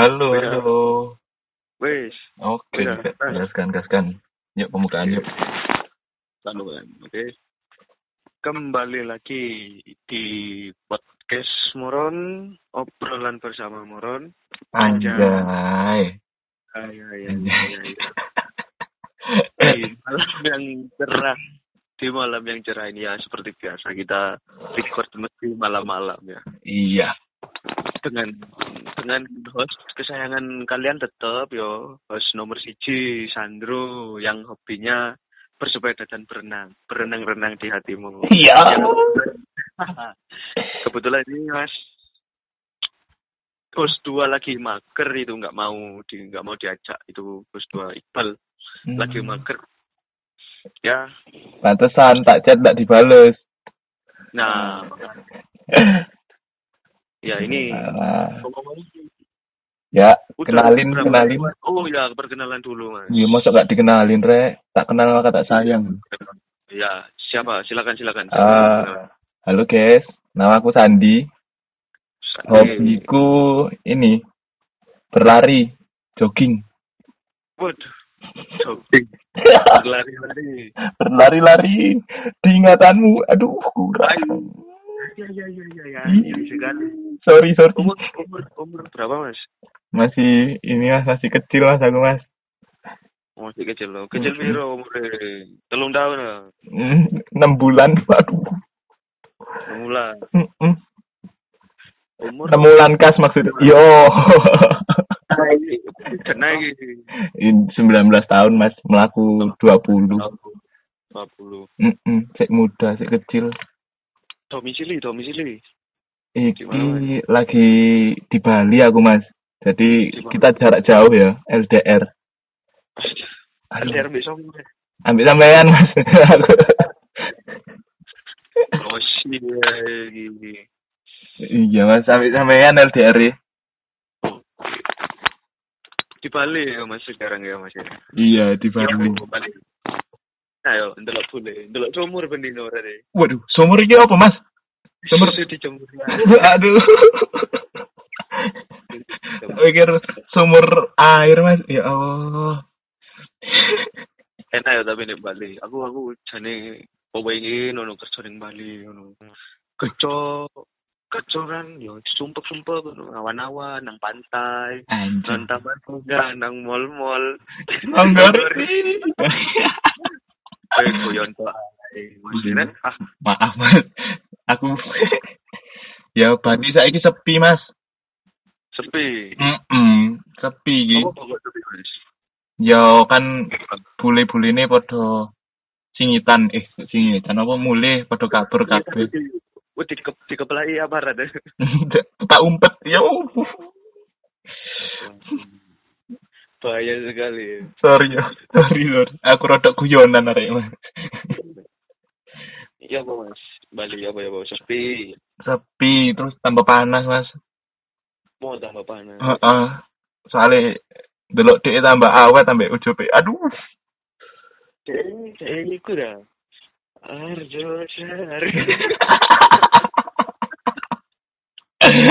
Halo, Iya. halo. Wes, Oke, Iya. gaskan, gaskan. Yuk pembukaan yuk. lalu kan. Oke. Kembali lagi di podcast Moron, obrolan bersama Moron. Anjay. Ay, ay, Anjay. ay, ay. Di malam yang cerah, di malam yang cerah ini ya seperti biasa kita record mesti malam-malam ya. Iya. Dengan dengan host kesayangan kalian tetap yo host nomor siji Sandro yang hobinya bersepeda dan berenang berenang-renang di hatimu Iya. kebetulan ini mas host dua lagi mager itu nggak mau di nggak mau diajak itu host dua Iqbal lagi Hmm. mager ya Pantesan tak chat tak dibales. nah ya ini ngomong-ngomong, Ya, udah kenalin, berapa kenalin. oh ya perkenalan dulu mas Iya, masa gak dikenalin, Rek? Tak kenal maka tak sayang. ya siapa silakan silakan Ah. Halo, guys. Nama aku Sandi. Sandi. Hobiku ini berlari, jogging. waduh jogging lari-lari Berlari-lari di ingatanmu. Aduh, kurang. ya ya ya ya ya ya sekali Sorry, sorry. umur umur umur berapa mas Masih ini mas, masih kecil mas aku mas. Oh, masih kecil loh kecil Mm-mm. piro umurnya telung tahun lah Hmm, enam bulan, aduh. mulai Mm-mm. umur Enam bulan kas maksudnya. Yo. kena Ini 19 tahun mas, melaku 20. dua puluh Mm-mm, Sik muda, sik kecil. domisili domisili Iki Gimana, lagi di Bali aku mas. Jadi Di mana? kita jarak jauh ya, LDR. Aduh, LDR besok ambil sampean mas. oh iya iya mas, ambil sampean LDR ya. di Bali ya mas sekarang ya mas ya Iya di Iya, Bali. Bali ayo ndelok bule ndelok sumur bendino Waduh, sumur iki apa mas? Sumur. Susu dijemur Aduh. Pikir sumur air mas. Ya Allah. enak ya tapi nih Bali aku aku jane pengin ono kerja ning Bali ngono kerja kerja kan yo sumpek sumpek awan-awan nang pantai nang taman bunga nang mall-mall Anggar. to ae maksudnya ah Maaf mas. Aku. ya Bali saiki sepi mas. sepi Mm kok sepi Mas? Ya kan bule-bule ini podo singitan eh singitan apa mulai podo kabur kabeh. Oh, di dikepelai aparat ya. tak umpet ya. Bahaya sekali. Sorry ya. Sorry sorry. Aku rada guyonan arek Iya apa mas? Bali apa ya apa? Sepi. Sepi terus tambah panas mas. Mau tambah panas. Heeh. Soalnya delok dhek tambah awet tambah ujupe. Aduh. Jadi, saya ikut dah. Arjo cari. Eh.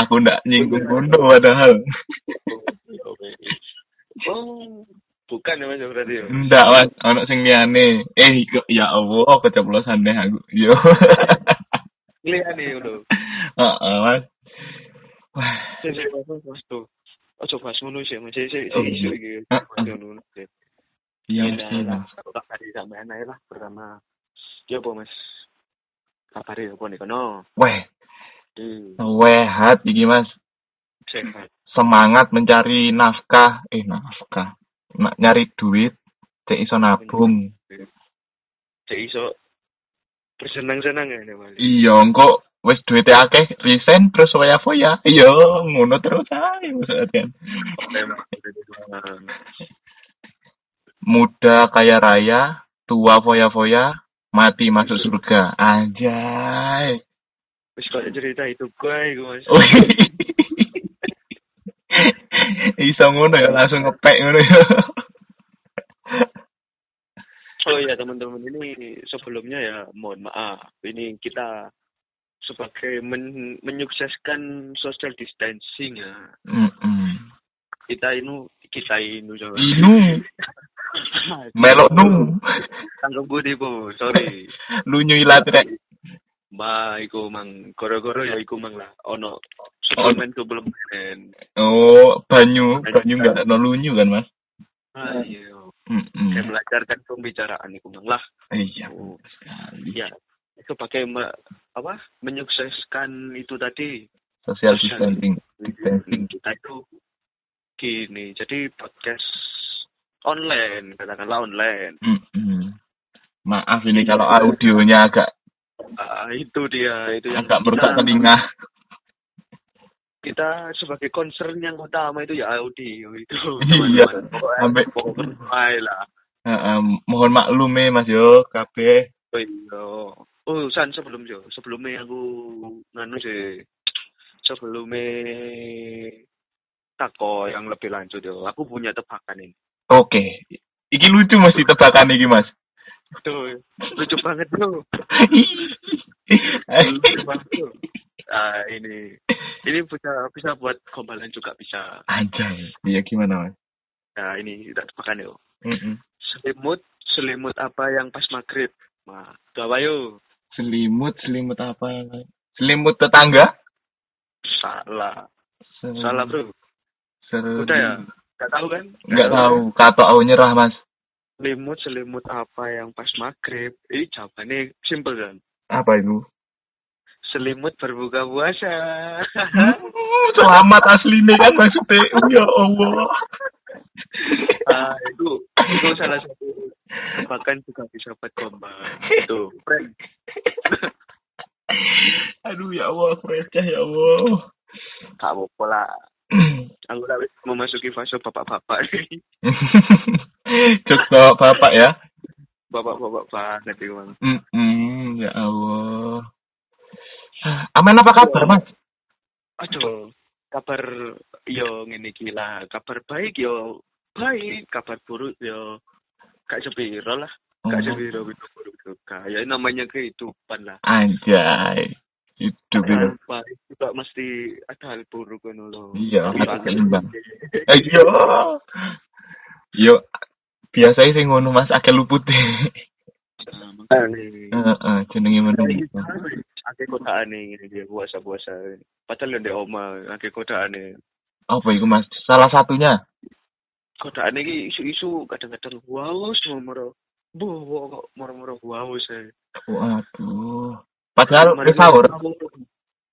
Aku ndak nyinggung kono padahal. Oh, bukan ya mas berarti ya. Ndak mas, ono sing liyane. Eh ya Allah keceplosan deh aku. Yo. Nih udah. Heeh mas. Wah, Saya saya mas mas tuh. Oh coba ngono sih, mas Oh, saya isu. Ngono sih. iya Ya mas. tak tadi sampean ae lah pertama. Ya apa mas? Kabare apa nih kono? Weh, Hmm, wehat iki mas. sehat. Semangat mencari nafkah, eh nafkah. Nak nyari duit, cek iso nabung. Cek iso bersenang-senang ya Mas. Iya, engko wis duite akeh, resign terus foya-foya. Iya, ngono terus ae maksudnya. Muda kaya raya, tua foya-foya, mati masuk surga. Anjay. Wis kok cerita itu gue Mas. Iso ngono ya langsung ngepek ngono ya. Oh iya teman-teman ini sebelumnya ya mohon maaf. Ini kita sebagai men menyukseskan social distancing ya. Mm-mm. Kita ini kita ini coba. Inu, melok nu, Tanggung budi po, sorry. lu nyui latrek. Ma, iku mang goro-goro ya iku mang lah. Ono suplemen suplemen. Oh, banyu, banyu nggak no lunyu kan mas? Ayo, Mm-mm. kayak belajarkan pembicaraan iku mang lah. Iya, Oh, sekali. Iya, itu pakai me- apa? Menyukseskan itu tadi. Social distancing. Distancing. Kita itu gini, jadi podcast online, katakanlah online. Mm-mm. Maaf ini kalau audionya agak Ah, itu dia, itu yang agak merusak kita, telinga. kita sebagai concern yang utama itu ya audio itu. Iya, sampai pokoknya lah. Heeh, mohon maklum ya Mas yo, kabeh. Oh iya. Oh, San sebelum yo, sebelumnya aku nganu sih. Sebelumnya tako yang lebih lanjut yo. Aku punya tebakan ini. Oke. Iki lucu mesti tebakan iki, Mas. Tuh, lucu banget bro. Lucu banget bro. Ah, ini ini bisa bisa buat gombalan juga bisa. Anjay. Iya gimana, Mas? Nah, ini kita tebakan yo. Selimut, selimut apa yang pas maghrib? Nah, coba yuk. Selimut, selimut apa? Selimut tetangga? Salah. Sel- Salah bro. Selimut. Udah ya? Gak tahu kan? Nggak tahu. Kata aku nyerah, Mas. Selimut selimut apa yang pas maghrib ini jawabannya simple kan Apa itu? selimut berbuka puasa Selamat aslinya kan maksudnya. Ya Allah. ah, itu itu salah satu bahkan juga bisa buat gombal itu friend Aduh ya Allah, receh ya Allah. apa lah aku udah memasuki fase bapak-bapak Jok bapak ya. bapak-bapak banget itu bang Mm-mm, ya Allah. Aman apa kabar, Mas? aduh kabar yo ngene gila kabar baik yo baik kabar buruk yo gak sepiro lah gak Oh, sepiro itu buruk juga ya namanya kehidupan lah anjay. Hidup itu. hal baik juga mesti ada hal buruk kan lo. Iya, harus seimbang. Ayo. Yo biasanya sing ngono Mas akeh lupute. Heeh, jenenge menunggu. Ake kota aneh dia puasa puasa. Padahal di oma ake kota aneh. Apa iku Mas? Salah satunya. Kota aneh ini isu-isu kadang-kadang wow semua moro. Bu, kok moro-moro wow saya. Waduh. Padahal wis sahur.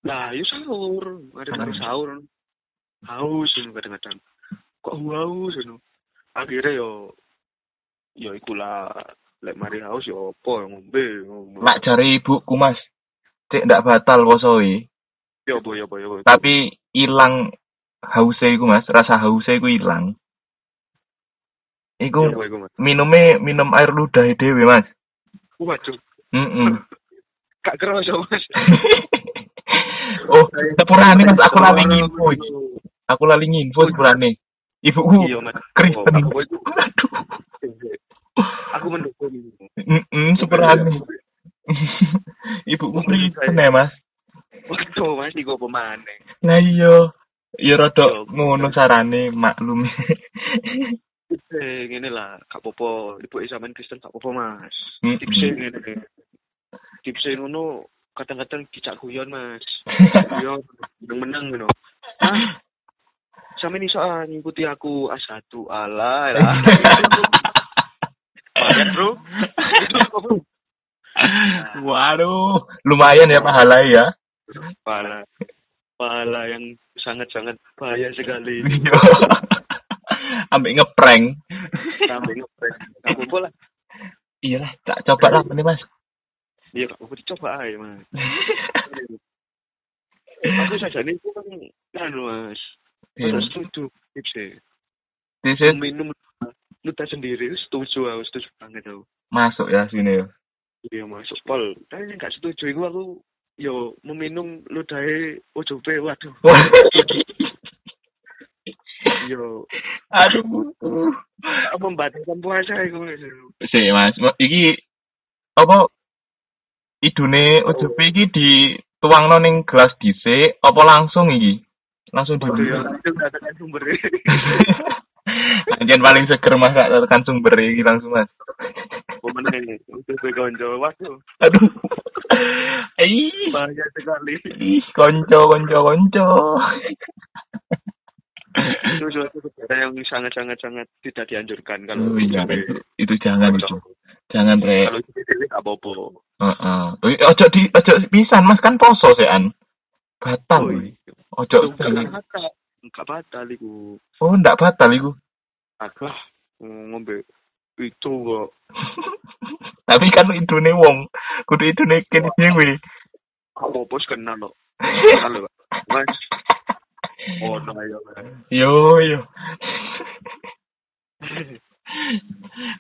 Nah, yuk sahur. Mari-mari sahur. Haus kadang-kadang. Kok haus? Akhirnya yo yo ikulah lek mari haus yo apa ngombe ngombe. Nak jare ibuku Mas. Cek ndak batal posoi, Yo boy yo boy yo boy. tapi ilang hause iku Mas, rasa hause iku ilang. Yo Iku mas. minumnya minum air ludah dhewe Mas. Waduh, Heeh. gak kerasa mas. oh, sepurane Mas, aku lali nginfo. Aku lali nginfo sepurane. Ibuku Iya. Kristen. Oh, aku itu. Aduh. Aku mendukung. Heeh, sepurane. Ibuku Kristen ya, Mas. Waduh mas, iku apa maneh. Lah iya. Ya rada ngono carane maklum. Eh, ngene lah, gak apa-apa. Ibu sampean Kristen gak apa-apa mas. Mm-mm. Tipsnya ngene. Tipsnya ngono kadang-kadang dicak guyon mas. Guyon, menang ngono. Ah, sampe iso ah, ngikuti aku A1 ala Banyak bro. Waduh, lumayan ya pahala ya. Pahala. Pahala yang sangat-sangat bahaya sekali. Iya. Ambek ngeprank. Sampai ngeprank. Gak apa-apa lah. Iya lah, tak coba lah ini Mas. Iya, apa-apa dicoba aja mas. Aku saja aku kan, kan mas. Terus setuju tipsnya. Minum luda sendiri, setuju aku, setuju banget aku. masuk ya sini ya. Iya masuk pol. Tapi yang gak setuju itu aku yo meminum ludahe ojobe waduh yo Aduh. membatalkan puasa iku Mas. Si Mas, iki apa idune OJP iki di tuangno ning gelas dhisik apa langsung iki? Langsung di itu nggak tekan sumber. Anjen paling seger Mas gak tekan sumber iki langsung Mas. Pemenang itu gue konco. Waduh, Aduh. Ih. bahaya sekali. Ih, konco konco konco. Itu suatu kegiatan yang sangat-sangat sangat tidak dianjurkan kalau Oh, iya, itu, itu jangan itu. Jangan re. kalau jadi dewi nggak apa-apa. Heeh. Uh, ojo di ojo pisan Mas kan poso sean. Batal. Oh, iya. Ojo. Enggak batal, enggak batal iku. Oh, ndak batal iku. Agak ngombe itu kok. Tapi kan idune wong, kudu idune kene dhewe. Apa bos kenal lo? Halo, Mas. Oh, no, Mas. Yo yo.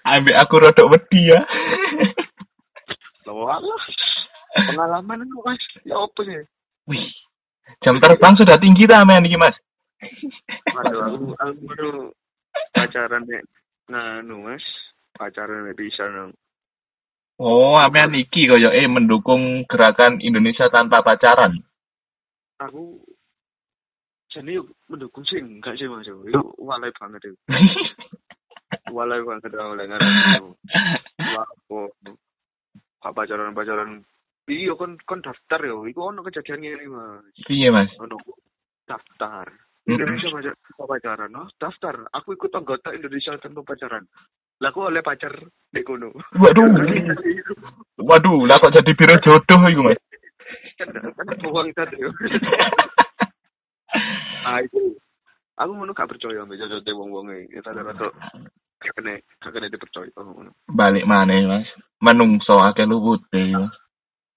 Ambek aku rodok wedi ya. Alah. Pengalaman lu, Mas. Ya apa sih? Wih. Jam terbang sudah tinggi ta men iki, Mas? Aduh, aku, aku baru pacaran nek nganu, Mas. Pacaran nek bisa nang. Oh, amean iki koyo eh mendukung gerakan Indonesia tanpa pacaran. Aku jadi mendukung sih enggak sih Mas. Itu walai banget itu. Walai banget oleh ngaran. Wah, kok Kak pacaran-pacaran Iya kon kon daftar yo, iku ono kejadian ngene Mas. Piye, Mas? Ono daftar. Indonesia pacar pacaran, oh, daftar. Aku ikut anggota Indonesia tanpa pacaran. Lah aku oleh pacar di kono. Waduh. Waduh, lah kok jadi biro jodoh iku, Mas? kan uang tadi. Ah itu. Aku ngono gak percaya mbek jodoh wong-wonge. Ya rada-rada gak kena gak kena dipercaya ngono. Balik maneh, Mas. Menungso akeh lupute, Mas.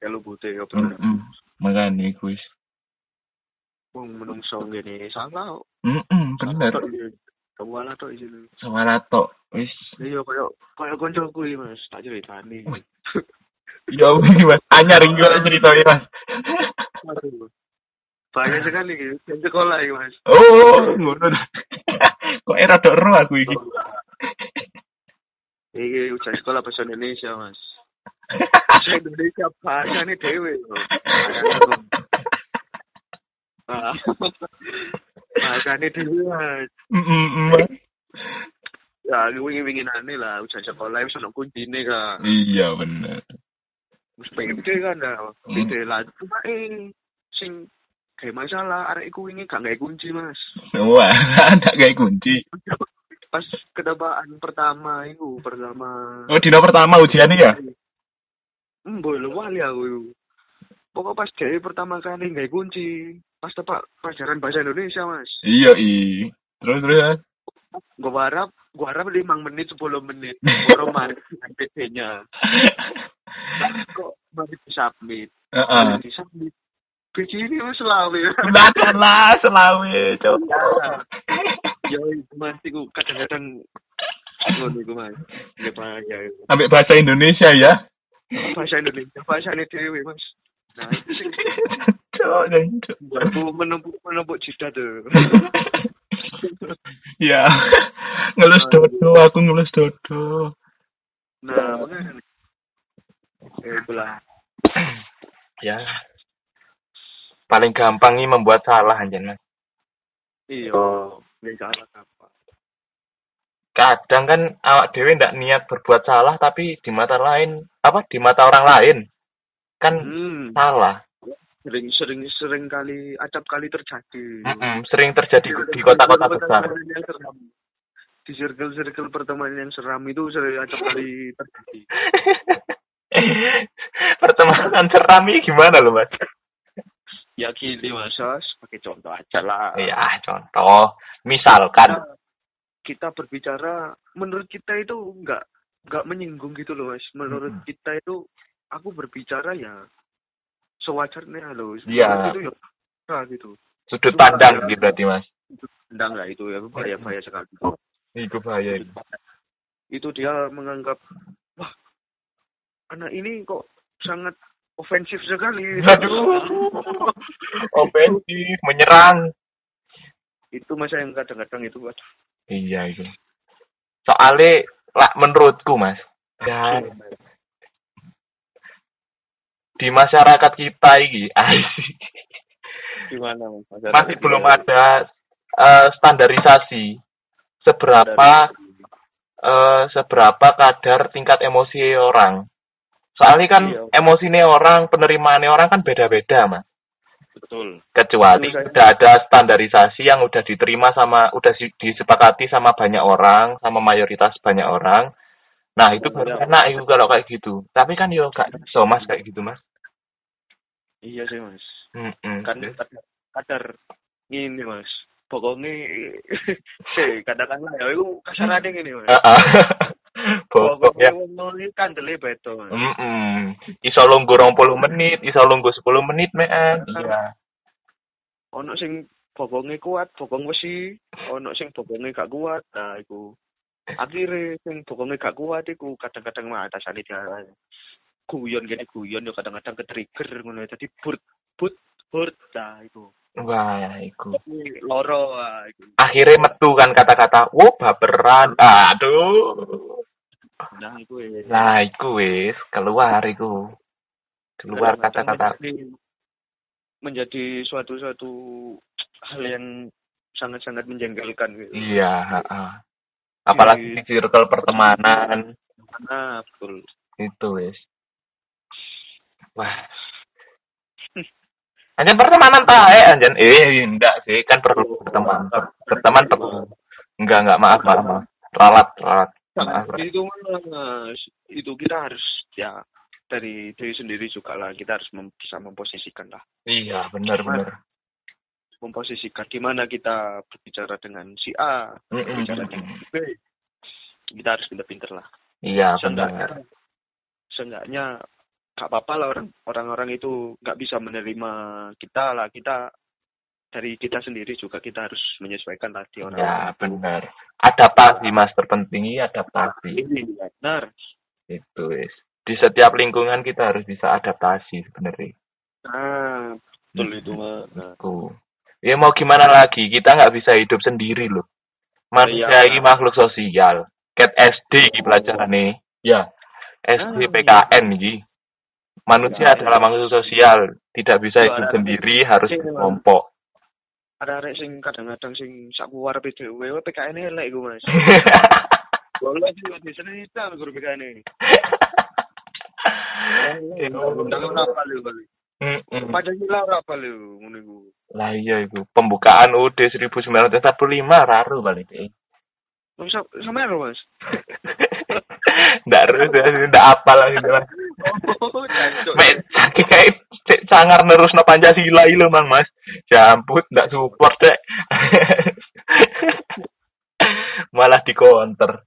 Ya lu butuh ya bener. Makane iku wis. Wong menungso ngene salah. Heeh, bener. Kamu ala tok isine. Sawara tok wis. Iya koyo koyo koncoku iki Mas, tak ceritani. Ya iki, Mas. Anyar iki kok ceritanya, Mas. Aduh. Banyak sekali gitu. Yang sekolah ya mas. Oh, ngono. Kok era ero aku iki. Ini ujian sekolah bahasa Indonesia mas. Bahasa Indonesia bahasa ini loh. Ah. Bahasa ini dewe mas. Heeh, Mas. Ya, wingi-wingi aneh lah. Ujian sekolah itu ada kuncinya kan. Iya, bener. Terus pede kan dah. Pede lah. Cuma eh, sing kayak masalah. Arek iku wingi gak nggak kunci mas. Wah, ada kayak kunci. Pas ketebaan pertama itu pertama Oh, dino pertama ujiannya ya? Hmm, boleh wali aku Pokok pas dia pertama kali nggak kunci, pas tepak pelajaran bahasa Indonesia mas. Iya, i. Terus terus. ya? Gue harap, gue harap lima menit sepuluh menit. Baru mari dengan PC-nya. Kok mari di submit, Heeh. mari di submit. PC ini mas selalu. Silakan lah, selawe, coba. Yo, itu mas, itu kadang-kadang ngono mas. Ya. Ambil bahasa Indonesia ya. Bahasa Indonesia, bahasa ini dewe mas. Nah, itu sih. Cok, cok. Aku menumpuk menumpuk jidat tuh. Ya, ngelus dodo, aku ngelus dodo. Nah, makanya. Eh, itulah. Ya. Paling gampang nih membuat salah anjen, Mas. Iya. Nggak salah apa. Kadang kan awak dewe ndak niat berbuat salah tapi di mata lain apa di mata orang lain kan Hmm. salah. Sering sering sering kali acap kali terjadi. Mm-mm, sering terjadi di kota-kota besar. Di circle-circle pertemanan yang seram itu sering acap kali terjadi. Pertemanan seram ini gimana loh, Mas? Ya gini mas, Sos. pakai contoh aja lah. Ya, contoh. Misalkan. Kita, kita berbicara, menurut kita itu nggak nggak menyinggung gitu loh mas. Menurut Mm-mm. kita itu aku berbicara ya sewajarnya loh. Iya. Itu ya nah, gitu. Sudut pandang gitu berarti, Mas. Endang lah itu ya bahaya bahaya sekali. Itu bahaya. itu. Itu dia menganggap wah anak ini kok sangat ofensif sekali. Aduh. Ofensif, menyerang. itu masa yang kadang-kadang itu waduh. Iya, itu. Soalnya, lah menurutku, Mas. Ya, di masyarakat kita ini. Gimana? Masyarakat masih kita? belum ada eh, standarisasi seberapa eh, seberapa kadar tingkat emosi orang. Soalnya kan Iya. emosinya orang, penerimaannya orang kan beda-beda, Mas. Betul. Kecuali saya- udah ada standarisasi yang udah diterima sama udah disepakati sama banyak orang, sama mayoritas banyak orang. Nah, itu baru Iya. enak itu kalau kayak gitu. Tapi kan yo gak so Mas kayak gitu, Mas. Iya sih Mas. Mm-mm. Kan kadar, kadar ini Mas. Pokoknya sih katakanlah ya itu kasarane ngene Mas. Heeh. Pokoknya Pokoknya wong iki kandele beto Mas. Mm-mm. Iso lungguh 20 menit, iso lungguh 10 menit, mean. Iya. Ono sing bokongnya kuat, bokong besi, ono sing bokongnya gak kuat, nah iku. Akhirnya sing bokongnya gak kuat iku kadang-kadang mah atasane dia guyon gini guyon yo kadang-kadang ke trigger ngono dadi burt but burt nah iku. Wah, iku. Loro ah iku. Akhirnya metu kan kata-kata, "Oh, baperan." Aduh. Nah iku ya. Nah, iku wis keluar iku. Keluar kata-kata. menjadi, menjadi suatu suatu hal yang sangat-sangat menjengkelkan gitu. Iya, heeh. Apalagi di circle pertemanan Nah, betul. itu wis. Wah. Anjan pertemanan tae anjan. Eh, enggak sih, kan perlu berteman. Berteman perlu. Enggak, enggak, maaf, maaf, maaf. Ralat, ralat. Maaf, ralat. itu itu kita harus ya dari diri sendiri juga lah kita harus mem- bisa memposisikan lah Iya, benar, benar. memposisikan gimana kita berbicara dengan si A Mm-mm. berbicara dengan B kita harus pinter-pinter lah Iya, benar. seenggaknya gak apa-apa lah orang orang-orang itu nggak bisa menerima kita lah kita dari kita sendiri juga kita harus menyesuaikan lah di orang Ya, benar. Adaptasi, Mas, terpenting ini adaptasi. benar Itu wis. Di setiap lingkungan kita harus bisa adaptasi sebenarnya. nah betul itu mah nah, Tuh. Ya mau gimana lagi? Kita nggak bisa hidup sendiri loh. Manusia Iya. ini makhluk sosial. Ket SD iki pelajaran Ya. SD Ah, PKN iki. Manusia Ya. adalah makhluk sosial. Tidak bisa Iya, hidup sendiri, harus berkelompok. ada arek sing kadang-kadang sing sak kuwar PDW PKN elek iku Mas. Walau sih di sini kita guru PKN. Lu kali. Mm-mm. Pancasila ora apa lu ngono iku. Lah iya itu. Pembukaan UUD 1945 raru balik. Wong sa- sama lho Mas. Nggak harus, nggak apa lah gitu saking kayak cek sangar nerus no Pancasila itu mang mas. Jamput nggak support dek. Malah di counter.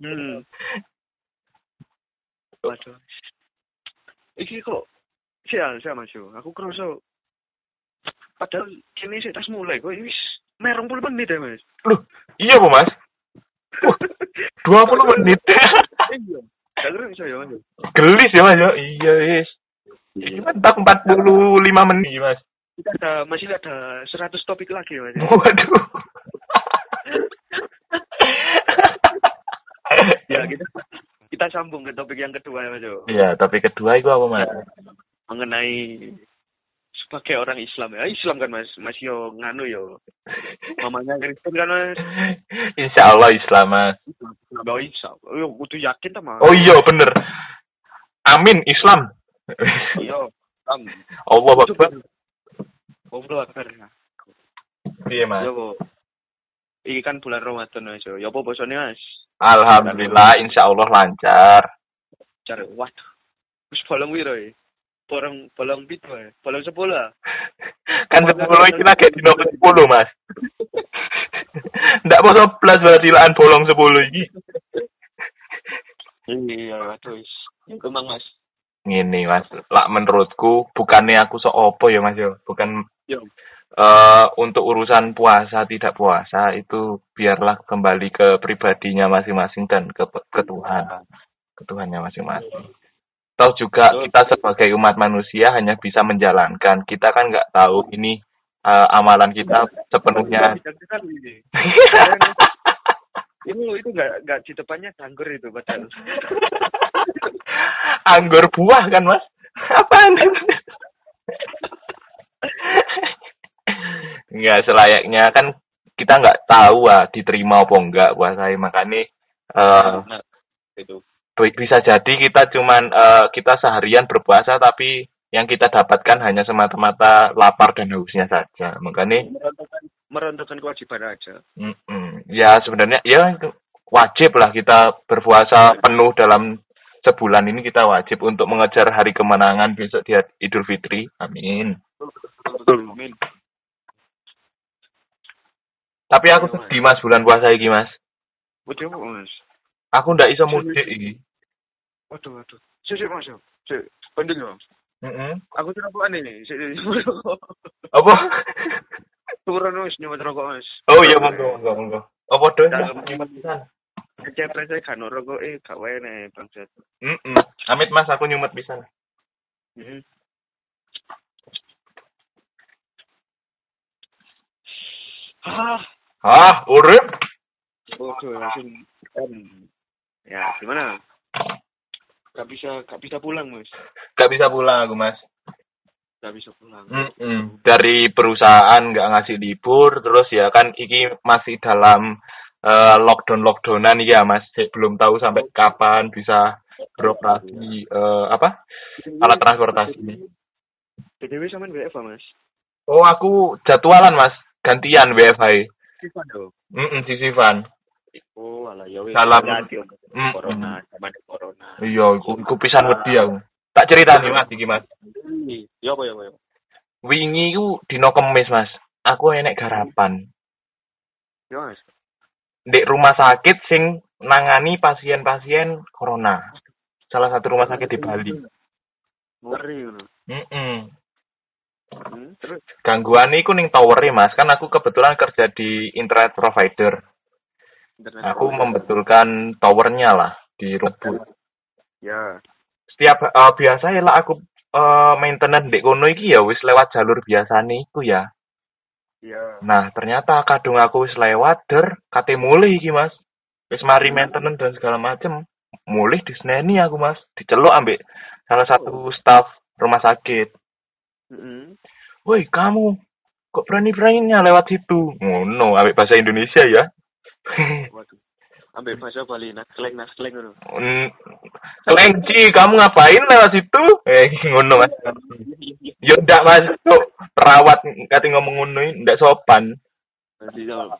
Hmm. Waduh. Iki kok sial sial Mas yo. Aku kroso padahal kini sih tas mulai kok wis merong puluh menit ya Mas. Loh, iya bu mas. Wah, 20 menit. Iya. Keren saya Mas. Gelis ya mas ya. Iya yes. Ini mantap 45 menit mas. Kita ada masih ada 100 topik lagi Mas. Waduh. ya kita kita sambung ke topik yang kedua ya Mas. Iya, tapi kedua itu apa mas? Mengenai sebagai orang Islam ya. Islam kan Mas, Mas yo nganu yo. Mamanya Kristen kan Mas. Insya Allah Islam mas. Gak Islam. Yo kudu yakin ta Mas. Oh iya bener. Amin Islam. Iya. Am. Allah Akbar. Allah Akbar. Iya mas. Yo. Ini kan bulan Ramadan Mas. yo. Ya apa bosone Mas? Alhamdulillah, insya Allah lancar. Cari waduh. Wis bolong wiro ya. Bolong bolong pitu ya. Bolong sepuluh. Kan sepuluh iki lagi di nomor sepuluh mas. Ndak mau sebelas berarti laan bolong sepuluh iki. Iya. Iku mang Mas. Ngene mas, lah menurutku bukannya aku sok opo ya mas yo, bukan Yo. eh untuk urusan puasa tidak puasa itu biarlah kembali ke pribadinya masing-masing dan ke, ke Tuhan, ke Tuhannya masing-masing. Tahu juga Betul. kita sebagai umat manusia hanya bisa menjalankan. Kita kan nggak tahu ini eh, amalan kita sepenuhnya. Itu itu enggak enggak di depannya anggur itu padahal. Anggur buah kan mas? Apaan? Enggak selayaknya kan kita nggak tahu ah diterima apa enggak puasa makanya eh Nah, itu. Bisa jadi kita cuman eh, kita seharian berpuasa tapi yang kita dapatkan hanya semata-mata lapar dan hausnya saja. Makanya Merontokkan, merontokkan kewajiban aja. mm-mm. ya sebenarnya ya wajib lah kita berpuasa penuh dalam sebulan ini kita wajib untuk mengejar hari kemenangan besok di Idul Fitri. Amin. Betul, Min. Tapi aku sedih Mas bulan puasa iki Mas. Aku ndak iso mudik iki. Waduh, waduh. Sik, sik, Mas. Sik, penting ya. Heeh. Aku tuh rokokan ini. Sik. Apa? Turun wis nyumet rokok, Mas. Oh iya monggo monggo monggo. Apa? Dalam. Nyumet pisan. Cepet saya kan rokok eh wae nih, bangsat. Heeh. Amit Mas aku nyumet pisan. Heeh. Ah, Ah, urip. waduh, langsung. Ya, gimana? Gak bisa, gak bisa pulang, Mas. Gak bisa pulang aku Mas. Gak bisa pulang. Mm-mm. Dari perusahaan nggak ngasih libur, terus ya kan iki masih dalam eh, lockdown lockdownan ya mas, belum tahu sampai kapan bisa beroperasi eh, apa alat transportasi. PDW sama WFA, Mas. Oh aku jadwalan mas, gantian WFH. Sifan dong. Mm sisifan. Oh, alah ya wis. Dalam- corona, zaman corona. Iya, iku, iku pisan wedi aku. Tak ceritani mas iki mas. Ya apa ya apa ya. Wingi iku dino kemis mas, aku enek garapan. Ya, Mas. Di rumah sakit sing nangani pasien-pasien corona. Salah satu rumah sakit di Bali. Ngeri ngono. Mm-mm. Hmm, terus Gangguan iku ning tower Mas. Kan aku kebetulan kerja di internet provider. Internet. Aku membetulkan towernya lah di Rebut. Ya. Setiap eh, biasa ya lah aku eh, maintenance di kono iki ya wis lewat jalur biasa iku ya. Ya. Nah, ternyata kadung aku wis lewat der kate mulih iki Mas. Wis mari maintenance dan segala macem. Mulih disneni aku Mas, diceluk ambek salah satu staf rumah sakit. Heeh. Woi, kamu kok berani-beraninya lewat situ? Ngono, ambek bahasa Indonesia ya. Waduh. Ambil bahasa Bali nakleng nakleng ngono. Mm, Kelengci, kamu ngapain lewat situ? Eh, ngono mas. Yo ndak mas, perawat kate ngomong ngono ndak sopan. Nanti sama.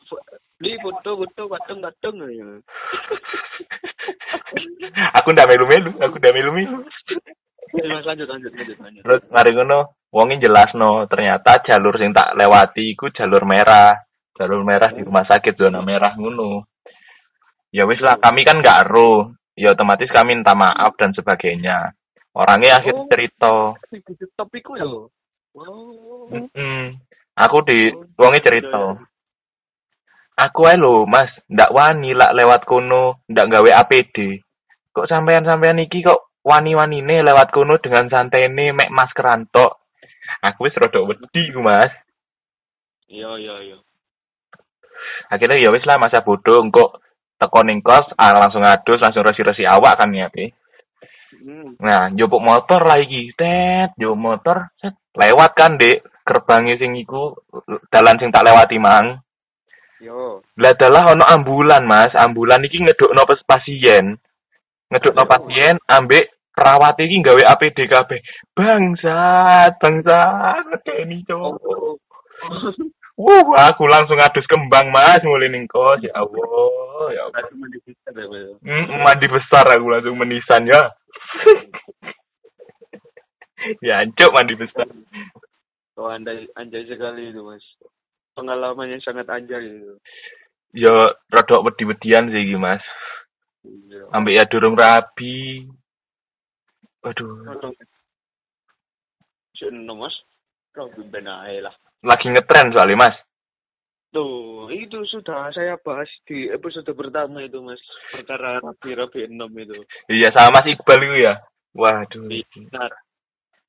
Li foto foto patung patung ya. aku ndak melu-melu, aku ndak melu-melu. Mas lanjut lanjut lanjut lanjut. Terus mari ngono, wonge jelasno, ternyata jalur sing tak lewati iku jalur merah. Jalur merah di rumah sakit zona merah ngono. Ya wis lah, kami kan nggak ero. Ya otomatis kami minta maaf dan sebagainya. Orangnya akhir Oh. cerita. Topikku ya. Wow. Mm-mm. Aku di wonge cerita. Aku ae lho, Mas, ndak wani lak lewat kono, ndak gawe APD. Kok sampean-sampean iki kok wani-wanine lewat kono dengan santene mek maskeran tok. Aku wis rada wedi ku, Mas. Iya iya iya. Akhirnya ya wis lah masa bodoh engko teko ning kos ah, langsung adus, langsung resi-resi awak kan ya, Pi. Hmm. Nah, njupuk motor lah iki. Tet, njupuk motor, set, lewat kan, Dek. Gerbangnya sing iku dalan sing tak lewati mang. Yo. Lah dalah ono ambulan, Mas. Ambulan iki ngedukno pasien. Ngedukno pasien ambek perawat iki gawe APD kabeh. Bangsat, bangsat, ngedeni cowok. Wuh, aku langsung adus kembang, Mas, mulai ning kos. Ya Allah, ya Allah. Berarti mandi kita ya, Mas. Mm, mandi besar aku langsung menisan ya. ya, ancuk mandi besar. Oh, andai anjay sekali itu, Mas. Pengalamannya sangat anjay itu. Ya rada wedi-wedian sih Mas. Iya. Ambek ya durung rabi. Aduh. Sino, Mas? Kau ben ae lah. Lagi ngetren soalnya, Mas. Tuh, itu sudah saya bahas di episode pertama itu, Mas. Perkara rapi-rapi enam itu. Iya sama Mas Iqbal itu ya. Waduh, Benar.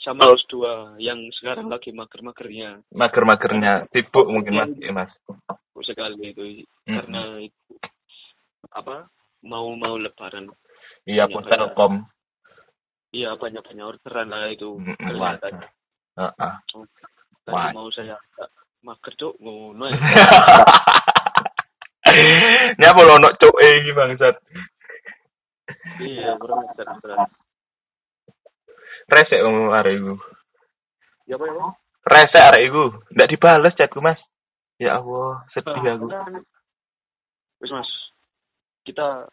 Sama Los dua yang sekarang lagi mager-magernya. mager-magernya sibuk mungkin Mas, ya, Mas. Sekali itu. Mm-mm. Karena itu, apa, mau-mau lebaran. Iya, pos Telkom. iya banyak banyak orderan lah itu Mm, mm. Tadi mau saya mager cuk ngono ya lo ono cuke iki bangsat. iya kurang ajar berat Resek om arek iku. ya apa ya? Resek arek iku. Ndak dibales chatku, Mas. Ya Allah, sedih aku. Wis mas, kita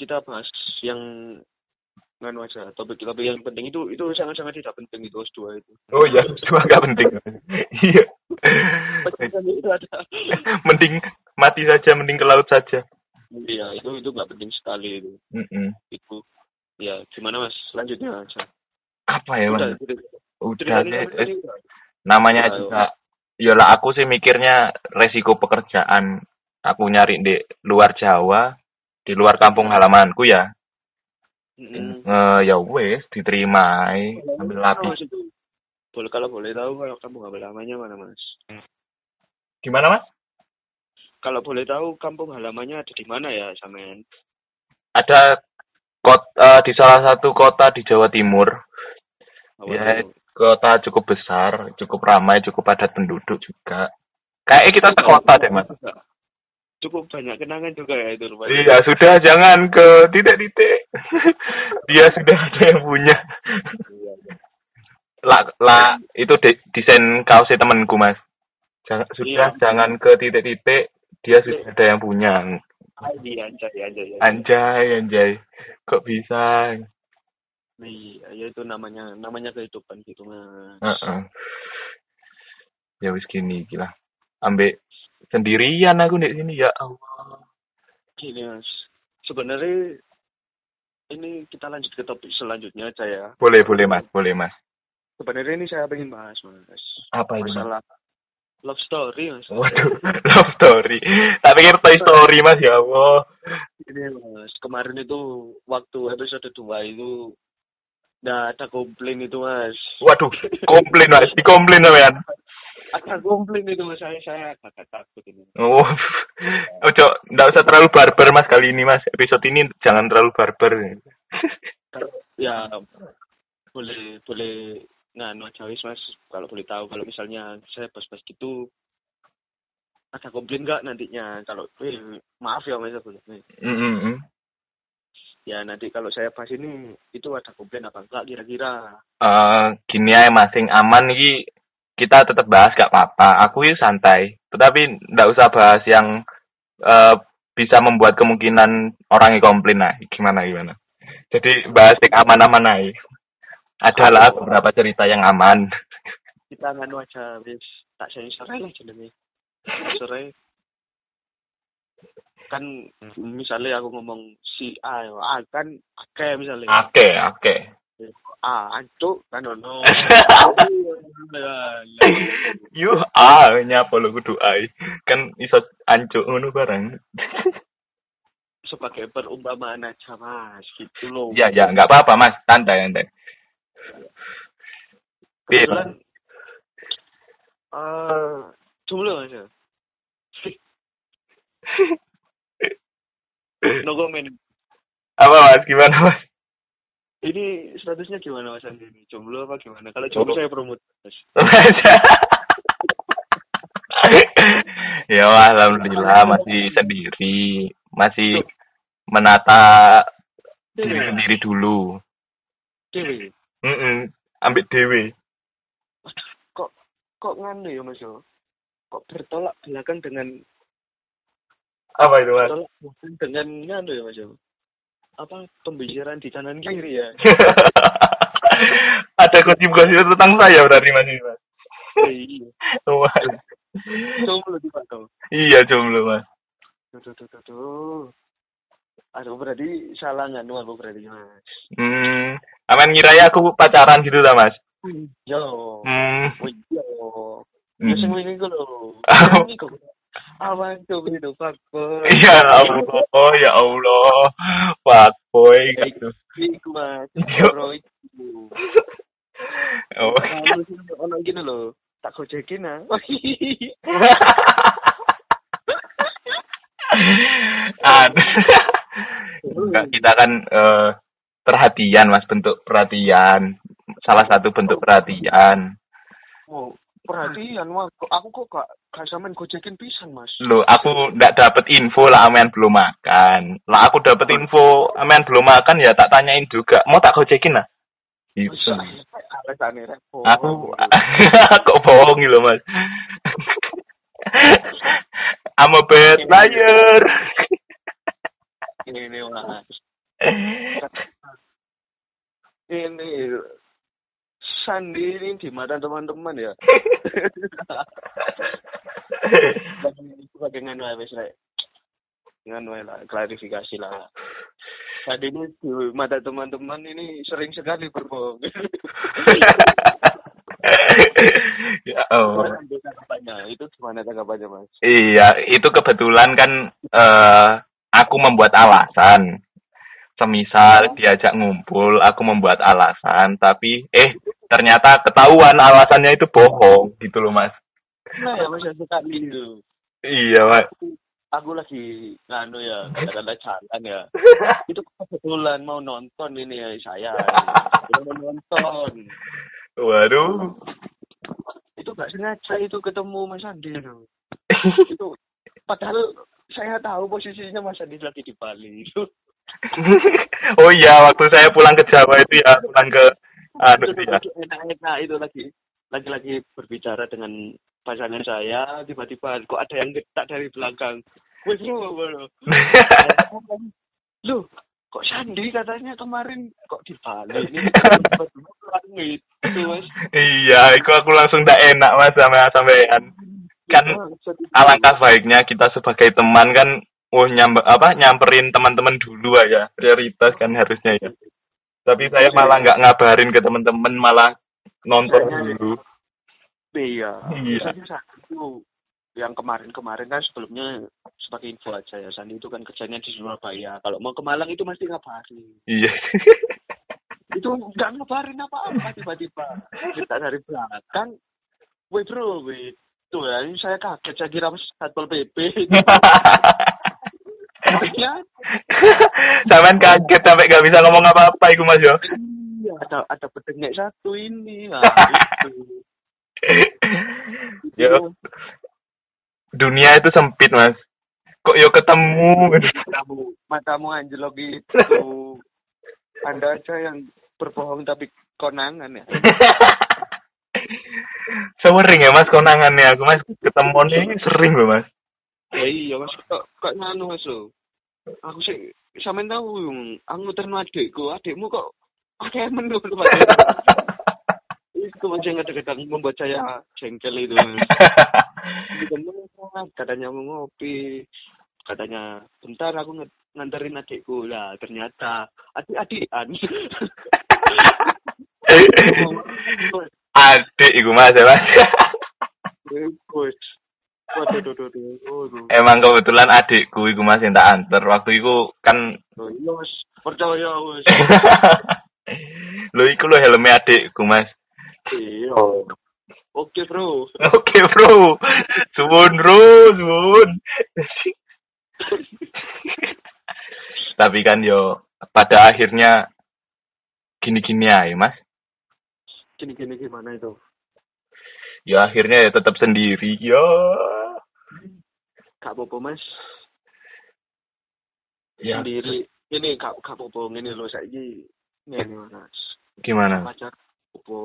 kita bahas yang nganu aja topik topik yang penting itu itu sangat sangat tidak penting itu S2 itu. Oh iya, cuma gak penting. Iya. Penting itu ada. mending mati saja, mending ke laut saja. Iya itu itu nggak penting sekali itu Mm-mm. itu. Ya gimana mas selanjutnya aja. Apa ya, Udah, Mas? udah, Udah ceritanya deh. udah. namanya Ayo. juga Yolah aku sih mikirnya resiko pekerjaan aku nyari di luar Jawa di luar kampung halamanku ya Mm-mm. Eh, ya wes diterima ambil lapis? Boleh kalau boleh tahu kalau kampung halamannya mana mas? gimana mas Kalau boleh tahu kampung halamannya ada di mana ya Samen? ada kota di salah satu kota di Jawa Timur Apa Ya, tuh? kota cukup besar cukup ramai cukup padat penduduk juga kayaknya kita sekota deh mas Cukup banyak kenangan juga ya itu rupanya. iya sudah jangan ke titik-titik dia sudah ada yang punya Iya, iya. lah lah itu de- desain kaosnya temanku mas jangan sudah Iya. jangan ke titik-titik dia sudah ada yang punya Iya, anjay, anjay, anjay. anjay anjay kok bisa Iya, ya itu namanya namanya kehidupan gitu mas. Heeh. ya wis gini gila ambek sendirian aku di sini ya Allah. Gini mas, sebenarnya ini kita lanjut ke topik selanjutnya aja ya. boleh boleh mas. Boleh mas. Sebenarnya ini saya pengen bahas mas. Apa mas? masalah love story mas. waduh love story. Tak pikir toy story mas ya Allah. Ini mas, kemarin itu waktu episode 2 itu nggak ada komplain itu mas. waduh komplain mas. Dikomplain sampean Ada komplain itu mas, saya saya agak takut ini. Oh, ojo, nggak usah terlalu barbar mas kali ini mas. Episode ini jangan terlalu barbar. Ya boleh boleh nganu aja wis mas kalau boleh tahu kalau misalnya saya pas-pas gitu ada komplain nggak nantinya kalau eh, maaf ya mas boleh Mm -mm. ya nanti kalau saya bahas ini itu ada komplain apa enggak kira-kira Eh, gini aja mas, yang aman nih kita tetap bahas gak apa-apa. Aku ini santai, tetapi nggak usah bahas yang eh, bisa membuat kemungkinan orang yang komplain nah. Gimana gimana? Jadi bahas yang aman-aman aja. Adalah beberapa cerita yang aman. kita nganu aja wis tak sensor lah jenenge sore kan misalnya aku ngomong si A A kan akeh misalnya Oke, oke. A ancuk kan ono Yu ah nyapa lo kudu ai. Kan iso ancuk ngono barang. sebagai perumpamaan aja mas gitu loh Ya ya nggak apa-apa Mas, santai santai. Kebetulan eh jomblo mas ya no comment Apa Mas? Gimana Mas? Ini statusnya gimana mas Andi ini jomblo apa gimana kalau jomblo Oh. saya promote mas ya alhamdulillah masih sendiri, masih menata diri sendiri dulu. Dewi Mm ambil dewe. kok kok nganu ya mas yo kok bertolak belakang dengan Apa itu Mas? bertolak belakang dengan nganu ya mas yo apa pembicaraan di kanan kiri ya. Ada gosip-gosip tentang saya berarti Mas iya. Jomblo di Pak iya jomblo Mas. tuh tuh tuh tuh aduh berarti salah nganu aku berarti mas. Hmm, aman ngira ya aku pacaran gitu lah Mas. yo Hmm. oh iya. Hmm. ya sing wingi ku lho. Ini kok awan tuh itu pak boy Ya Allah, oh ya Allah, fuck boy gitu. iku mas Yo. Bro, iku Oh. Ono gini loh, tak gojekin ah. Enggak, kita kan eh, perhatian mas bentuk perhatian salah satu bentuk perhatian Oh, perhatian wah aku kok gak gak sampean gojekin pisan, Mas. lo aku ndak dapet info lah amean belum makan. Lah aku dapet info amean belum makan ya tak tanyain juga. Mau tak gojekin lah gitu aku kok bohong gitu mas? I'm a bad liar. ini Mas. Ini Sandi ini di mata teman-teman ya. Sebagai nganu ya, wis rek. Nganu ya lah, klarifikasi lah. Sandi ini di mata teman-teman ini sering sekali berbohong. ya oh. Itu gimana tanggapannya, Mas? Iya, itu kebetulan kan eh aku membuat alasan. Semisal diajak ngumpul, aku membuat alasan, tapi eh ternyata ketahuan alasannya itu bohong gitu loh, Mas. Nah ya, Mas, sekali itu. Iya, Mas. Aku lagi nganu ya, kata jalan ya. Itu kebetulan mau nonton ini ya saya. Mau nonton. Waduh. Itu gak sengaja itu ketemu Mas Andi itu. itu padahal saya tahu posisinya Mas Andi lagi di Bali itu. oh iya, waktu saya pulang ke Jawa itu ya, pulang ke anu itu ya. lagi enak-enak itu lagi. Lagi-lagi berbicara dengan pasangan saya tiba-tiba kok ada yang getak dari belakang. Wes bro lu? Kok Sandi katanya kemarin kok di Bali ini? Gitu mas iya, itu aku langsung tak enak, Mas, sama sampean. Kan alangkah baiknya kita sebagai teman kan oh nyamber apa nyamperin teman-teman dulu aja. Prioritas kan harusnya ya tapi saya malah nggak ngabarin ke teman-teman malah nonton dulu. Iya. Iya. Yang kemarin-kemarin kan sebelumnya sebagai info aja ya Sandi itu kan kerjanya di Surabaya. Kalau mau ke Malang itu mesti ngabarin. Iya. Itu nggak ngabarin apa-apa tiba-tiba. Kita dari belakang. Weh bro weh tuh ya ini saya kaget saya kira satpol pp sampean kaget sampai nggak bisa ngomong apa-apa iku mas yo. Iya ada ada pedengek satu ini. Nah, itu. yo. Dunia itu sempit mas. Kok yo ketemu? Matamu matamu anjlok gitu. Anda aja yang berbohong tapi konangan ya. Sering ya mas konangannya. Aku mas ketemu nih sering loh mas. Ya iya mas kok kok nganu mas lo aku sih sampean tahu yung aku terno adikku. Adikmu kok pakai menu itu mas yang kadang-kadang membuat saya jengkel itu. Katanya mau ngopi katanya bentar aku nganterin adikku. Lah ternyata adik-adikan. Adik iku mas ya mas. Waduh, emang kebetulan adikku iku mas yang tak anter waktu itu kan Oh, iya. Percaya, Mas. lo iku lo helmnya adikku mas Iya. Oke, Bro. oke bro suwun bro suwun tapi kan yo pada akhirnya gini-gini aja mas Gini-gini gimana itu? Ya akhirnya ya tetap sendiri yo Gak apa-apa, Mas. ya Sendiri. Ini gak gak apa-apa ngene lho saiki. Ngene, Mas. gimana Pacar apa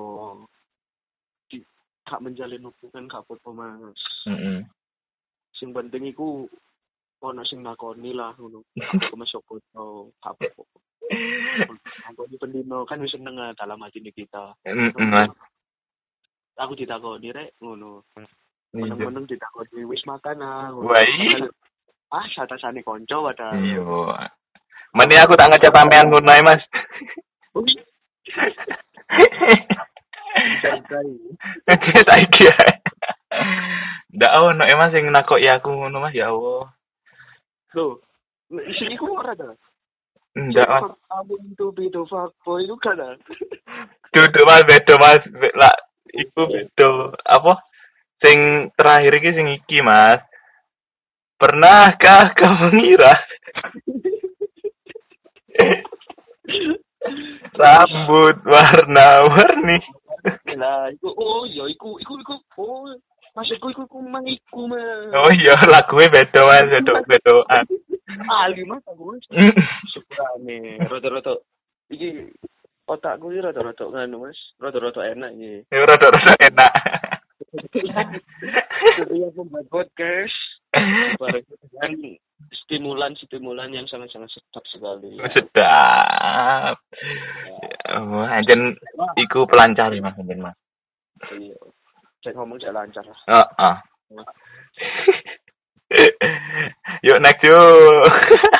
di gak menjalin hubungan gak apa-apa, Mas. Mm-mm. Sing penting iku ono sing nakoni lah ngono. Aku masuk foto gak apa-apa. Aku di pendino kan wis seneng dalam hati kita. Mas Aku ditakoni rek ngono. Iya. Meneng-meneng ditakoni wis makan ah. Wah. Ah, satasane konco padahal. iya Mending aku tak ngechat sampean ngono ae, mas saiki. Ndak ono e mas sing nakoki aku ngono mas ya Allah. Loh, isi iku ora ta? Ndak mas. Kamu itu beda fuckboy itu kan? Duduk mas beda mas. Lah iku beda apa? Sing terakhir iki sing iki mas. Pernahkah kau mengira? Rambut warna-warni. Lah, iku oh iya iku iku iku oh maksudku iku iku mang iku mah. Oh iya, lagunya beda mas, beda bedaan. Ali mas aku mas. Syukurane rada-rada iki otakku iki rada-rada nganu mas, rada-rada enak iki. Ya rada-rada enak. Ketika membuat podcast dengan stimulan-stimulan yang sangat-sangat sedap sekali. Sedap. Oh, anjen iku pelancar ya mas, anjen mas. Iya. Saya ngomong saya lancar lah. Oh, ah. yuk next yuk.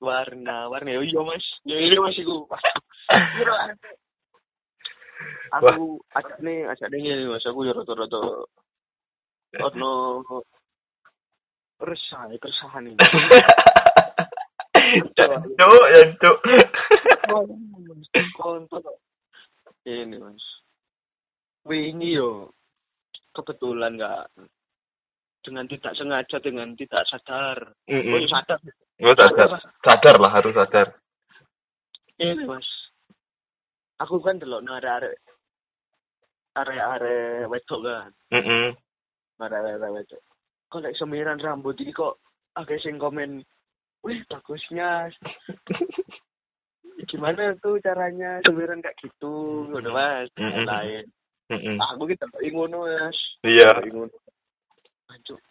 Warna-warni. Oh iya mas. Ya ini mas iku. Aku ajak nih, ajak nih ini mas. Aku ya rata-rata. Ono resah, keresahan ini. Cuk, ya cuk. Ini mas. Wingi yo kebetulan nggak dengan tidak sengaja dengan tidak sadar. Oh, Mm-mm. ya sadar. Oh, sadar. Sadar lah, harus sadar. Ini mas. Aku kan delok nang arek arek-arek wedok kan. Mm-mm. Arek-arek wedok. Kok lek semiran rambut iki kok akeh sing komen, "Wih, bagusnya." Gimana tuh caranya semiran kayak gitu, ngono Mas. Mm-mm. Lain. Mm-mm. Aku ki delok ngono, Mas. Iya. Ngono. Anjuk.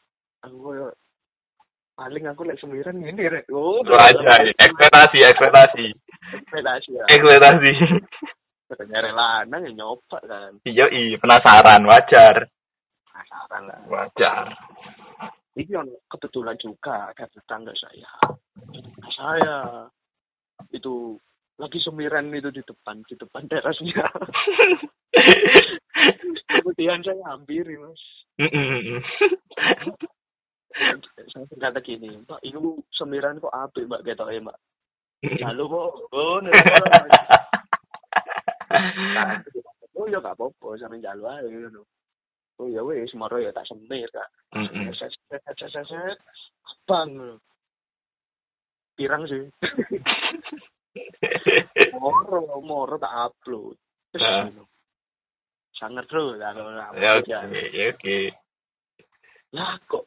Aku paling aku lek semiran ngene rek. Oh, Aja, ekspektasi, ekspektasi. ekspektasi ya. Ekspektasi. Nyari lanang ya nyoba kan. Iya, iya, penasaran, wajar. Penasaran lah. Wajar. Ini yang kebetulan juga ada tetangga saya. Saya itu lagi semiran itu di depan di depan terasnya. Kemudian saya hampiri mas. Saya berkata gini, Mbak, ini semiran kok apik mbak gitu ya mbak. Lalu kok, oh, oh ya gak apa-apa, sampe jalu aja gitu. Oh ya wes, moro ya tak semir kak. Mm-mm. Set, set, set, set, set. Abang. Pirang sih. moro, moro tak upload. Sangat kalau Ya upload oke, ya. ya oke. Lah kok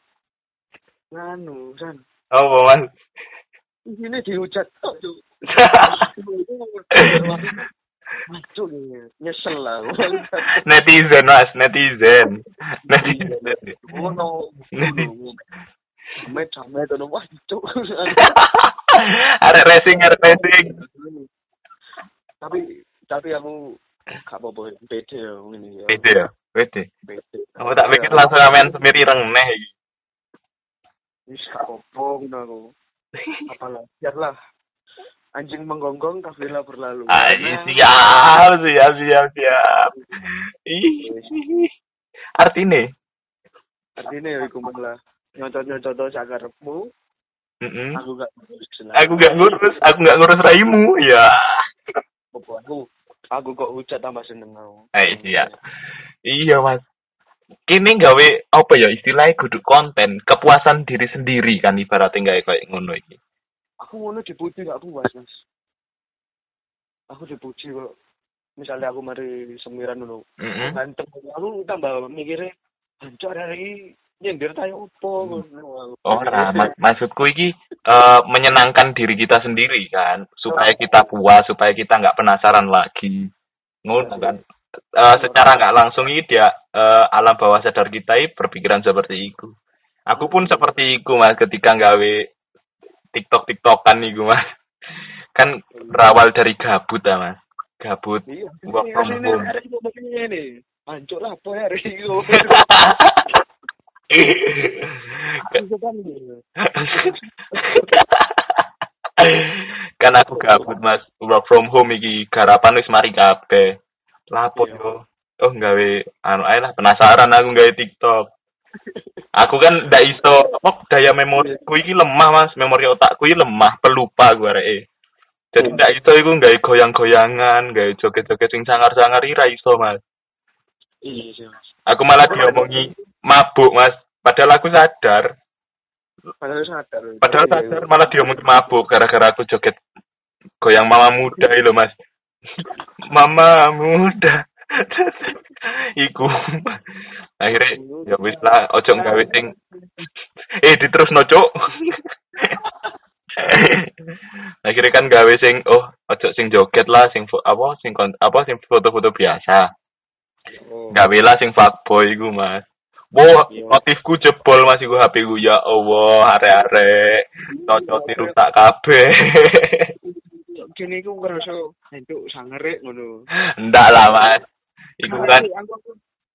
nganu san Oh, Mas. ini dihujat tuh. Macuk nyesel lah. netizen, Mas, netizen. Netizen. Ngono. Met met ono cuk. Arek racing, arek racing. Tapi tapi aku gak apa-apa beda ya ini ya. Beda ya, beda. Aku tak pikir langsung amen semir ireng neh iki. Wis ngono aku. Apalah, biarlah. Anjing menggonggong kafilah berlalu. Ah, Nah, siap, siap, siap, siap. Artine. Artinya ya iku malah nyocot-nyocot sakarepmu, Mm-mm. aku gak ngurus senang. Aku gak ngurus, aku gak ngurus raimu, ya. Apa aku aku kok hujat tambah seneng aku. Eh, iya. Iya, Mas. Kini gawe apa ya istilahnya kudu konten, kepuasan diri sendiri kan ibaratnya gawe kayak ngono iki. Aku ngono dipuji gak puas, Mas. Aku dipuji kok. Misalnya aku mari semiran dulu, Heeh. ganteng. Aku tambah mikirnya, hancur hari ini nyindir tayo opo. ngono. Ora, mak- maksudku iki eh, menyenangkan diri kita sendiri kan, supaya kita puas, supaya kita nggak penasaran lagi. Ngono kan. Eh, secara nggak langsung ini dia eh, alam bawah sadar kita ini berpikiran seperti itu. Aku pun seperti itu mas ketika gawe TikTok TikTokan nih mas. Kan berawal dari gabut ya mas. Gabut. Iya, Work from home. Hancur lah apa hari. Aku kan kan aku gabut mas work from home iki garapan wis mari kabeh lapo Iya. yo. Oh nggawe anu ae lah penasaran aku nggawe TikTok. Aku kan ndak iso apa daya memoriku iki lemah mas. Memori otakku iki lemah pelupa gue areke jadi Hmm. ndak iso iku nggawe goyang-goyangan nggawe joget-joget sing sangar-sangar iki ra iso mas. Iya Mas. aku malah diomongi mabuk mas. Padahal aku sadar. Padahal sadar. Padahal sadar malah diomongi mabuk gara-gara aku joget goyang mama muda itu mas mama muda. Iku. Akhirnya ya wis lah ojo gawe sing eh diterus no cuk. Akhirnya kan gawe sing oh ojo sing joget lah sing apa sing apa sing foto-foto biasa. Oh. gawe lah sing fuckboy iku mas. Wah, notifku jebol mas iku HP ku. Ya Allah, arek-arek. Cocok rusak kabeh. Kene iku ngerasa entuk sangerek ngono. Ndak lah, Mas. Iku kan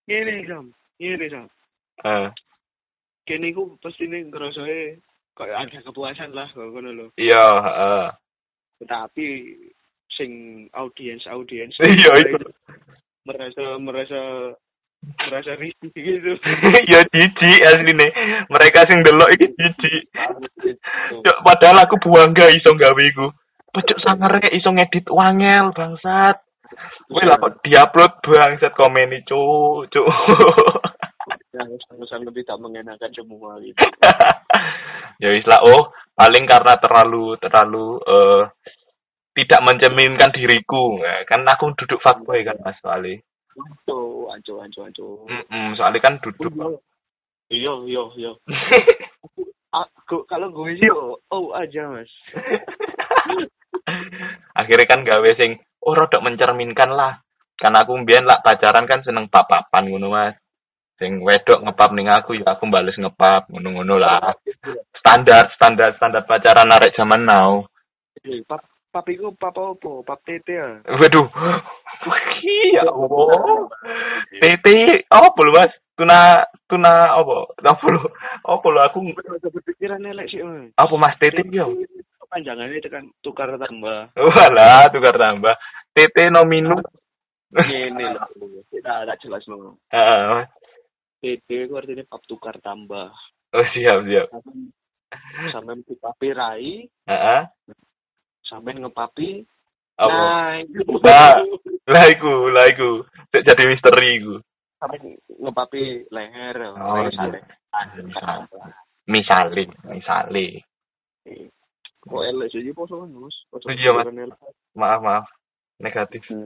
Ngene, Sam. Ngene, Sam. eh, Kene iku pastine ngerasane kayak ada kepuasan lah ngono lho. iya, heeh. Tetapi sing audiens-audiens Iya, itu. merasa merasa merasa risih gitu. ya jijik asline. Mereka sing delok iki jijik. Cuk, padahal aku bangga iso gawe iku. Pecuk sangerek iso ngedit wangel bangsat. Kowe lah kok diupload bangsat komen cuk. Yang sangat lebih tak mengenakan semua gitu. ya wis lah oh, paling karena terlalu terlalu eh tidak mencerminkan diriku. Nah, kan aku duduk fuckboy kan Mas soalnya. Anco, anco, anco, anco. Mm soalnya kan duduk. Iya, iya, iya. Aku kalau gue sih oh, oh aja mas. Akhirnya kan gawe sing oh rodok mencerminkan lah. Karena aku mbiyen lah pacaran kan seneng papapan ngono Mas. Sing wedok ngepap ning aku ya aku bales ngepap ngono-ngono lah. Standar standar standar pacaran arek zaman now. Pap, papiku papa apa? Pap tete ya. Waduh. ya Allah. Tete apa lho Mas? Tuna tuna apa? Apa lho? Apa lho aku elek sih apa Mas Tete yo? Panjangannya itu kan tukar tambah. Walah, tukar tambah. Tete nominu. Ini loh. Kita tak jelas loh. Heeh. Tete itu artinya pap tukar tambah. Oh, siap, siap. Sampai ngepapi rai, Heeh. sampai ngepapi. Apa? Nah, itu. Lah iku, lah iku. Sik jadi misteri iku. Sampai ngepapi leher. Oh, leher iya. sampai. Misal. Kok elek sih poso kan mas? Poso Iya, Mas. Maaf, maaf. Negatif. Hmm.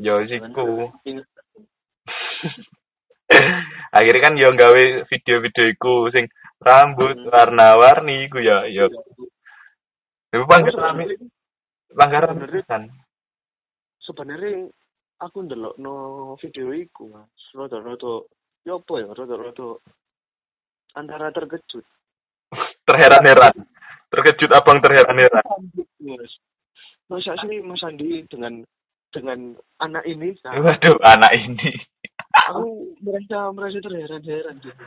Yo siku. Ingat. Akhirnya kan yo gawe video-video iku sing rambut Hmm. warna-warni iku ya, yo. Sebenarnya- pelanggaran Sebenarnya- kan. sebenarnya aku ndelok no video iku mas rada-rada ya apa ya rada-rada antara terkejut Terheran-heran. Terkejut abang terheran-heran. mas masa sih mas Andi dengan dengan anak ini nah, Waduh, anak ini. aku merasa merasa terheran-heran gitu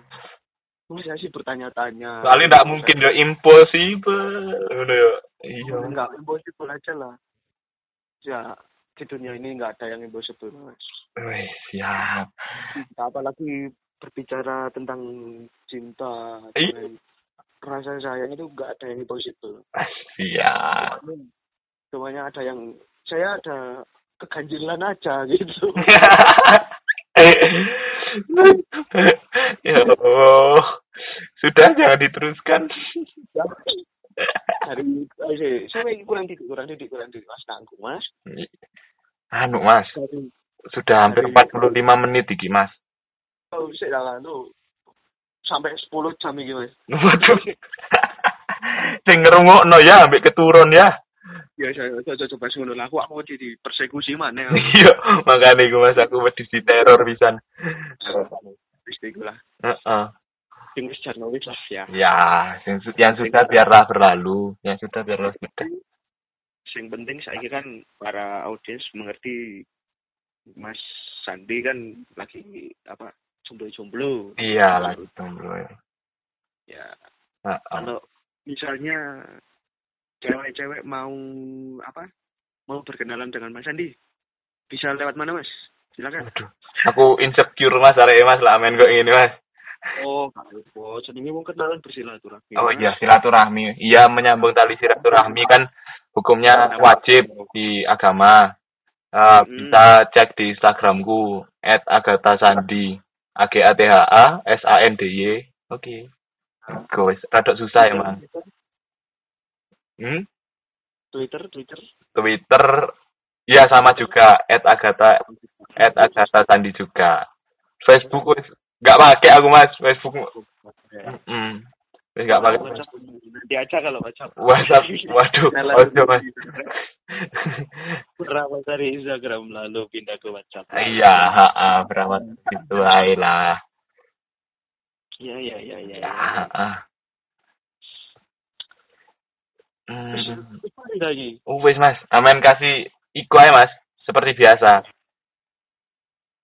masa sih bertanya-tanya Soalnya ndak mungkin yo impossible. Ngono yo. Iya. enggak impossible aja lah ya di dunia ini enggak ada yang impossible mas Wih, siap. apalagi berbicara tentang cinta. Rasa sayang itu enggak ada yang impossible Siap. semuanya ada yang saya ada keganjilan aja gitu ya Allah. Sudah jangan diteruskan. dari eh, saya kurang tidur kurang tidur kurang tidur mas tangguh mas Anu Mas, sudah hampir 45 menit iki Mas. oh saya dah tuh sampai 10 jam ini mas Waduh. Sing ngrungokno ya ambek keturun ya. ya saya saya coba ngono lah aku aku jadi persekusi mana Iya, makane iku Mas aku wedi di teror pisan. istilah lah Heeh. yang sejarah wis lah ya Ya, su- yang sudah biarlah berlalu, yang sudah biarlah sudah. yang penting saya kan para audiens mengerti Mas Sandi kan lagi apa jomblo-jomblo Iya lah itu bro. ya Heeh. kalau misalnya cewek-cewek mau apa mau berkenalan dengan Mas Andi bisa lewat mana Mas silakan aku insecure Mas arek Mas lah main kok ini Mas. oh kalau jadi mau kenalan bersilaturahmi Oh iya, silaturahmi. Iya, menyambung tali silaturahmi kan hukumnya wajib di agama. Eh, Hmm. Bisa cek di Instagramku @agatha_sandi. A G A T H A S A N D Y. Oke. Guys, rada susah emang. Hmm? Twitter, Twitter. Twitter ya sama juga at Agatha at Agatha Sandi juga. Facebook wis nggak pakai aku mas Facebook. Mm. Wis nggak pakai. WhatsApp nanti aja kalau WhatsApp. WhatsApp, waduh, ojo mas. Berawal dari Instagram lalu pindah ke WhatsApp. Iya, ha, berawat gitu ae lah. Iya, iya, iya, iya. Ya, ha. Hmm. Terus lagi. Oh, wis mas, aman kasih iku ae mas, seperti biasa.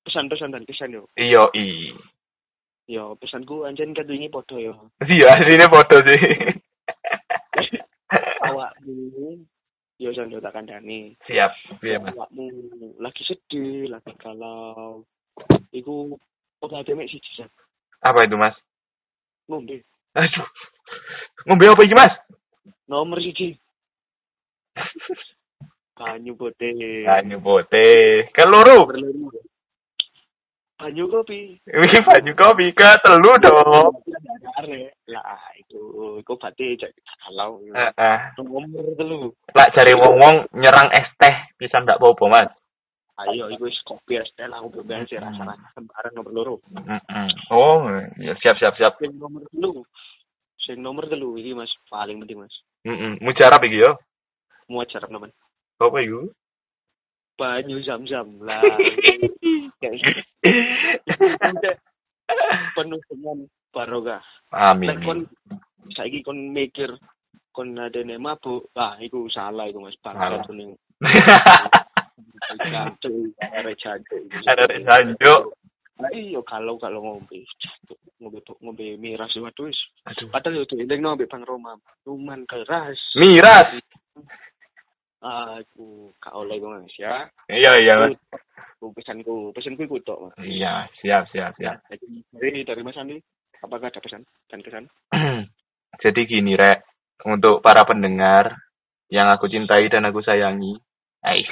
Pesan-pesan dan kesan yo. Iyo i. Yo, pesanku anjen kadungi podo yo. Iya, sini foto sih. Awakmu yo sando tak kandhani. Siap, mas. Awakmu lagi sedih, lagi galau. Iku obat mek siji San. Apa itu mas? ngombe. Aduh, ngombe apa iki mas? Nomor siji. Banyu putih. Banyu putih, keluru. Banyu kopi. Wih, banyu kopi ke telu dong. Lah itu iku berarti cek kalau nomor telu. Lak jare wong-wong nyerang es teh bisa ndak apa-apa mas. Ayo iku wis kopi es teh lah ngopi ben sih rasane sembarang nomor loro. Oh, ya siap siap siap. Sing nomor telu. Sing nomor telu iki Mas paling penting Mas. Mm-mm. Mujarab iki yo. Mau acara teman. Apa iku? Banyu zam-zam lah. Ya, penuh dengan barokah. Amin. Nek kon saiki kon mikir kon ada mabuk, ah iku salah iku Mas. Kuning. Jancu, arek jancu. Ada rek sanjuk. Lah iya kalau kalau ngombe ngombe ngombe miras waduh. Padahal yo dieleng ngombe Bang Roma. Cuman keras. Miras. Aku gak oleh iku Mas ya. Iya iya mas. Ku pesanku, pesanku iku tok Mas. Iya siap siap siap. Jadi dari dari Mas Andi, apakah ada pesan dan kesan? Jadi gini rek, untuk para pendengar yang aku cintai dan aku sayangi. Ais.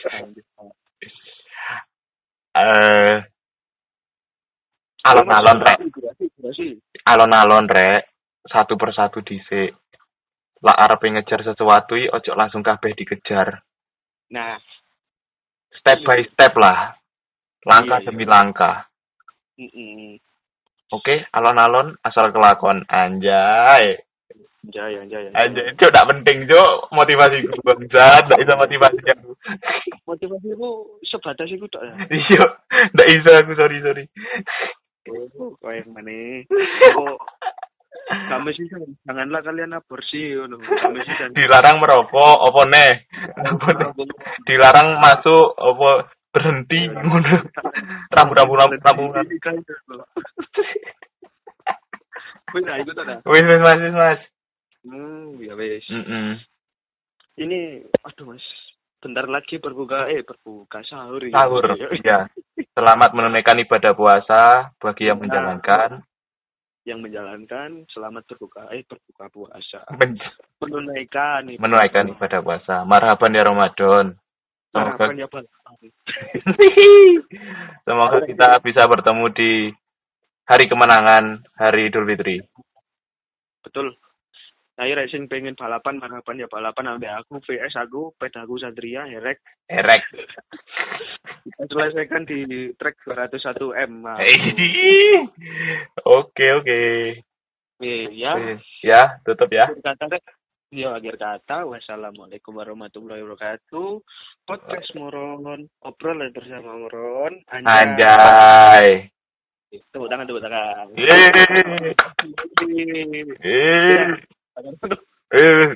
Eh alon-alon rek, alon-alon rek, satu persatu dhisik. Lah arep ngejar sesuatu i ojo langsung kabeh dikejar. Nah, Step by step lah. Langkah Iya, iya. demi langkah. mm Oke, alon-alon asal kelakon anjay. jaya, jaya. Anjay, cuk tak penting cuk motivasi gue bangsa, ndak bisa motivasi aku. Motivasimu sebatas iku tok ya. Iya, ndak bisa aku sorry sorry. Oh, kau yang mana? Oh, kami sih janganlah kalian aborsi, ngono. Kami sih. Dilarang merokok, opo neh? Dilarang masuk, opo berhenti ngono. Rambu-rambu rambu-rambu. Wis lah, ikut ada. Wis wis Mas, wis Mas. Hmm, ya wis. Ini, aduh mas, bentar lagi berbuka, eh berbuka sahur. Sahur, ya. Selamat menunaikan ibadah puasa bagi yang menjalankan. Yang menjalankan, selamat berbuka, eh berbuka puasa. Men- Menunaikan. ibadah menunaikan ibadah puasa. Marhaban ya Ramadan. Semoga ya. Semoga kita bisa bertemu di hari kemenangan, hari Idul Fitri. Betul. Saya racing pengen balapan, balapan ya balapan ambil aku, VS aku, pedaku Satria, Herek. Erek. Kita selesaikan di track 201 M. Ih. Oke, oke. eh, ya, Ya, tutup ya. Ya, akhir kata. Wassalamualaikum warahmatullahi wabarakatuh. Podcast Moron, obrolan bersama Moron. Anjay. Tepuk tangan, tepuk tangan. Yeay. Yeay. Eh. Eh,